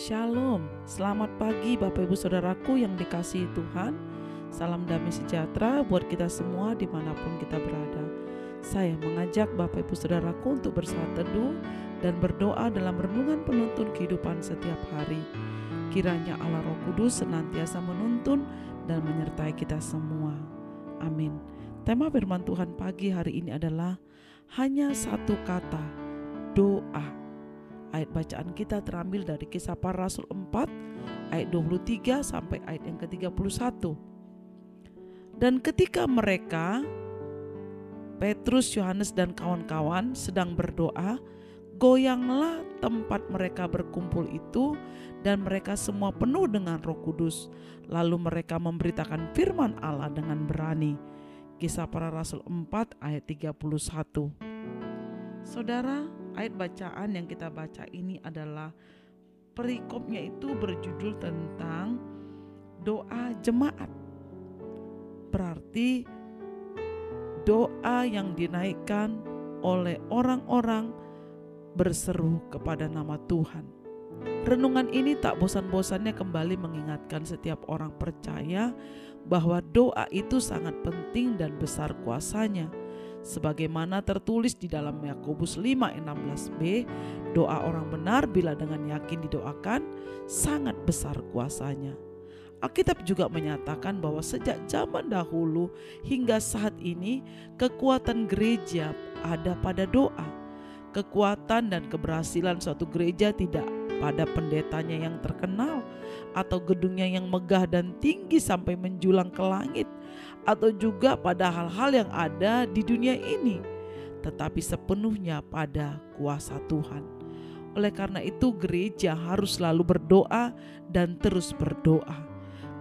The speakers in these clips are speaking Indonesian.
Shalom, selamat pagi Bapak Ibu Saudaraku yang dikasihi Tuhan. Salam damai sejahtera buat kita semua di mana pun kita berada. Saya mengajak Bapak Ibu Saudaraku untuk bersaat teduh dan berdoa dalam renungan penuntun kehidupan setiap hari. Kiranya Allah Roh Kudus senantiasa menuntun dan menyertai kita semua. Amin. Tema firman Tuhan pagi hari ini adalah hanya satu kata, doa. Ayat bacaan kita terambil dari kisah para rasul 4 ayat 23 sampai ayat yang ke-31. Dan ketika mereka Petrus, Yohanes dan kawan-kawan sedang berdoa, goyanglah tempat mereka berkumpul itu dan mereka semua penuh dengan Roh Kudus. Lalu mereka memberitakan firman Allah dengan berani. Kisah para Rasul 4 ayat 31. Saudara, ayat bacaan yang kita baca ini adalah perikopnya itu berjudul tentang doa jemaat. Berarti doa yang dinaikkan oleh orang-orang berseru kepada nama Tuhan. Renungan ini tak bosan-bosannya kembali mengingatkan setiap orang percaya bahwa doa itu sangat penting dan besar kuasanya sebagaimana tertulis di dalam Yakobus 5:16b, doa orang benar bila dengan yakin didoakan sangat besar kuasanya. Alkitab juga menyatakan bahwa sejak zaman dahulu hingga saat ini kekuatan gereja ada pada doa. Kekuatan dan keberhasilan suatu gereja tidak pada pendetanya yang terkenal atau gedungnya yang megah dan tinggi sampai menjulang ke langit atau juga pada hal-hal yang ada di dunia ini, tetapi sepenuhnya pada kuasa Tuhan. Oleh karena itu, gereja harus selalu berdoa dan terus berdoa,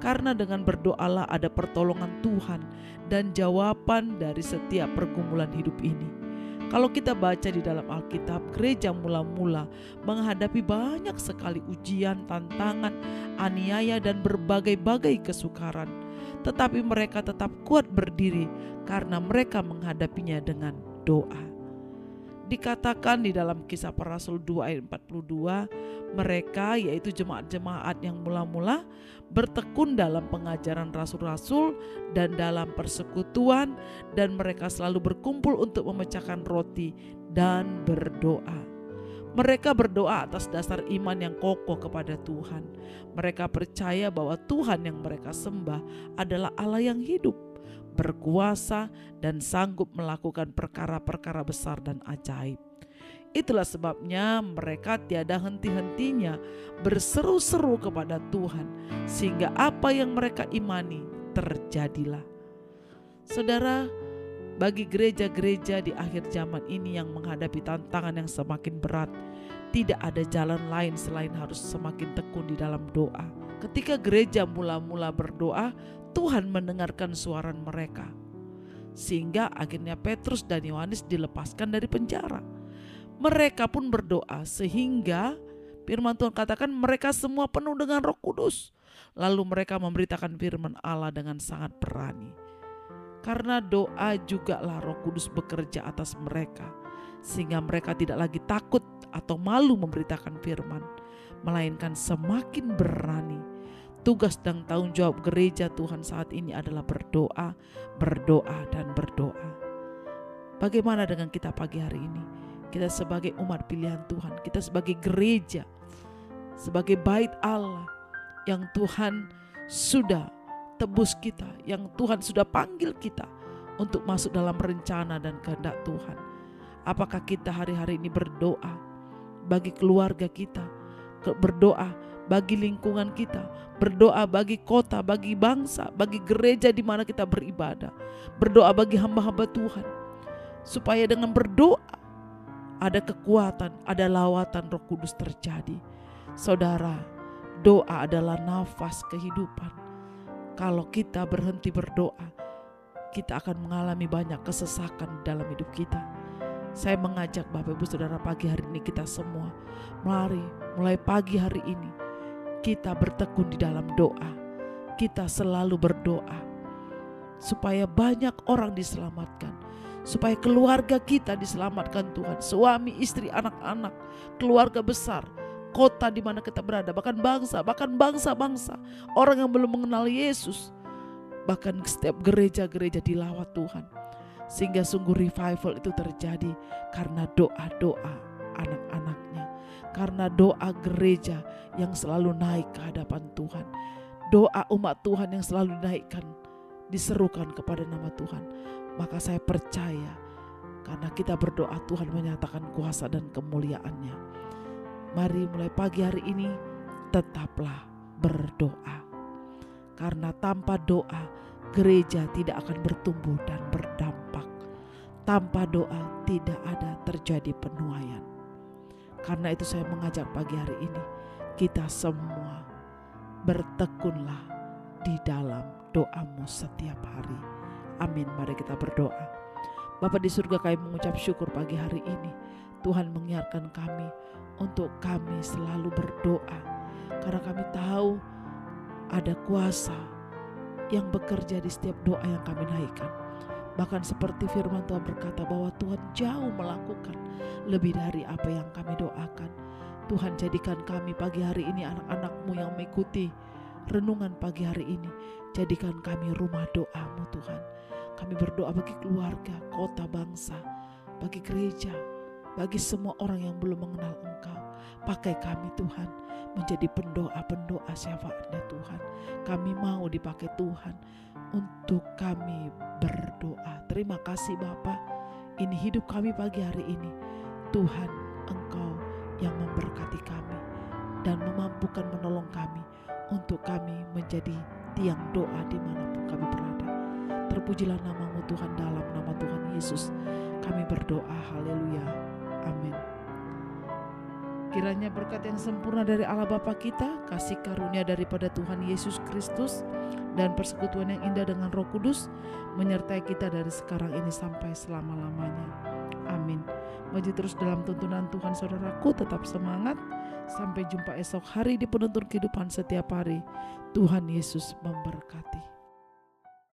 karena dengan berdoalah ada pertolongan Tuhan dan jawaban dari setiap pergumulan hidup ini. Kalau kita baca di dalam Alkitab, gereja mula-mula menghadapi banyak sekali ujian, tantangan, aniaya, dan berbagai-bagai kesukaran tetapi mereka tetap kuat berdiri karena mereka menghadapinya dengan doa. Dikatakan di dalam kisah para rasul 2 ayat 42, mereka yaitu jemaat-jemaat yang mula-mula bertekun dalam pengajaran rasul-rasul dan dalam persekutuan dan mereka selalu berkumpul untuk memecahkan roti dan berdoa. Mereka berdoa atas dasar iman yang kokoh kepada Tuhan. Mereka percaya bahwa Tuhan yang mereka sembah adalah Allah yang hidup, berkuasa, dan sanggup melakukan perkara-perkara besar dan ajaib. Itulah sebabnya mereka tiada henti-hentinya berseru-seru kepada Tuhan, sehingga apa yang mereka imani terjadilah. Saudara, bagi gereja-gereja di akhir zaman ini yang menghadapi tantangan yang semakin berat, tidak ada jalan lain selain harus semakin tekun di dalam doa. Ketika gereja mula-mula berdoa, Tuhan mendengarkan suara mereka. Sehingga akhirnya Petrus dan Yohanes dilepaskan dari penjara. Mereka pun berdoa sehingga firman Tuhan katakan mereka semua penuh dengan roh kudus. Lalu mereka memberitakan firman Allah dengan sangat berani. Karena doa juga lah roh kudus bekerja atas mereka. Sehingga mereka tidak lagi takut atau malu memberitakan firman. Melainkan semakin berani. Tugas dan tanggung jawab gereja Tuhan saat ini adalah berdoa, berdoa, dan berdoa. Bagaimana dengan kita pagi hari ini? Kita sebagai umat pilihan Tuhan, kita sebagai gereja, sebagai bait Allah yang Tuhan sudah tebus kita, yang Tuhan sudah panggil kita untuk masuk dalam rencana dan kehendak Tuhan. Apakah kita hari-hari ini berdoa bagi keluarga kita, berdoa bagi lingkungan kita, berdoa bagi kota, bagi bangsa, bagi gereja di mana kita beribadah, berdoa bagi hamba-hamba Tuhan, supaya dengan berdoa ada kekuatan, ada lawatan Roh Kudus terjadi. Saudara, doa adalah nafas kehidupan kalau kita berhenti berdoa, kita akan mengalami banyak kesesakan dalam hidup kita. Saya mengajak Bapak Ibu Saudara pagi hari ini kita semua, mari mulai pagi hari ini kita bertekun di dalam doa. Kita selalu berdoa supaya banyak orang diselamatkan, supaya keluarga kita diselamatkan Tuhan, suami, istri, anak-anak, keluarga besar, kota di mana kita berada, bahkan bangsa, bahkan bangsa-bangsa, orang yang belum mengenal Yesus, bahkan setiap gereja-gereja dilawat Tuhan. Sehingga sungguh revival itu terjadi karena doa-doa anak-anaknya. Karena doa gereja yang selalu naik ke hadapan Tuhan. Doa umat Tuhan yang selalu dinaikkan, diserukan kepada nama Tuhan. Maka saya percaya karena kita berdoa Tuhan menyatakan kuasa dan kemuliaannya. Mari mulai pagi hari ini tetaplah berdoa. Karena tanpa doa gereja tidak akan bertumbuh dan berdampak. Tanpa doa tidak ada terjadi penuaian. Karena itu saya mengajak pagi hari ini kita semua bertekunlah di dalam doamu setiap hari. Amin. Mari kita berdoa. Bapak di surga kami mengucap syukur pagi hari ini. Tuhan mengingatkan kami untuk kami selalu berdoa. Karena kami tahu ada kuasa yang bekerja di setiap doa yang kami naikkan. Bahkan seperti firman Tuhan berkata bahwa Tuhan jauh melakukan lebih dari apa yang kami doakan. Tuhan jadikan kami pagi hari ini anak-anakmu yang mengikuti renungan pagi hari ini. Jadikan kami rumah doamu Tuhan. Kami berdoa bagi keluarga, kota, bangsa, bagi gereja, bagi semua orang yang belum mengenal Engkau. Pakai kami Tuhan menjadi pendoa-pendoa syafaatnya Tuhan. Kami mau dipakai Tuhan untuk kami berdoa. Terima kasih Bapak. Ini hidup kami pagi hari ini. Tuhan Engkau yang memberkati kami dan memampukan menolong kami untuk kami menjadi tiang doa di mana pun kami berada. Terpujilah namamu Tuhan dalam nama Tuhan Yesus. Kami berdoa, haleluya. Amin. Kiranya berkat yang sempurna dari Allah Bapa kita, kasih karunia daripada Tuhan Yesus Kristus, dan persekutuan yang indah dengan Roh Kudus menyertai kita dari sekarang ini sampai selama-lamanya. Amin. Maju terus dalam tuntunan Tuhan saudaraku, tetap semangat. Sampai jumpa esok hari di penuntun kehidupan setiap hari. Tuhan Yesus memberkati.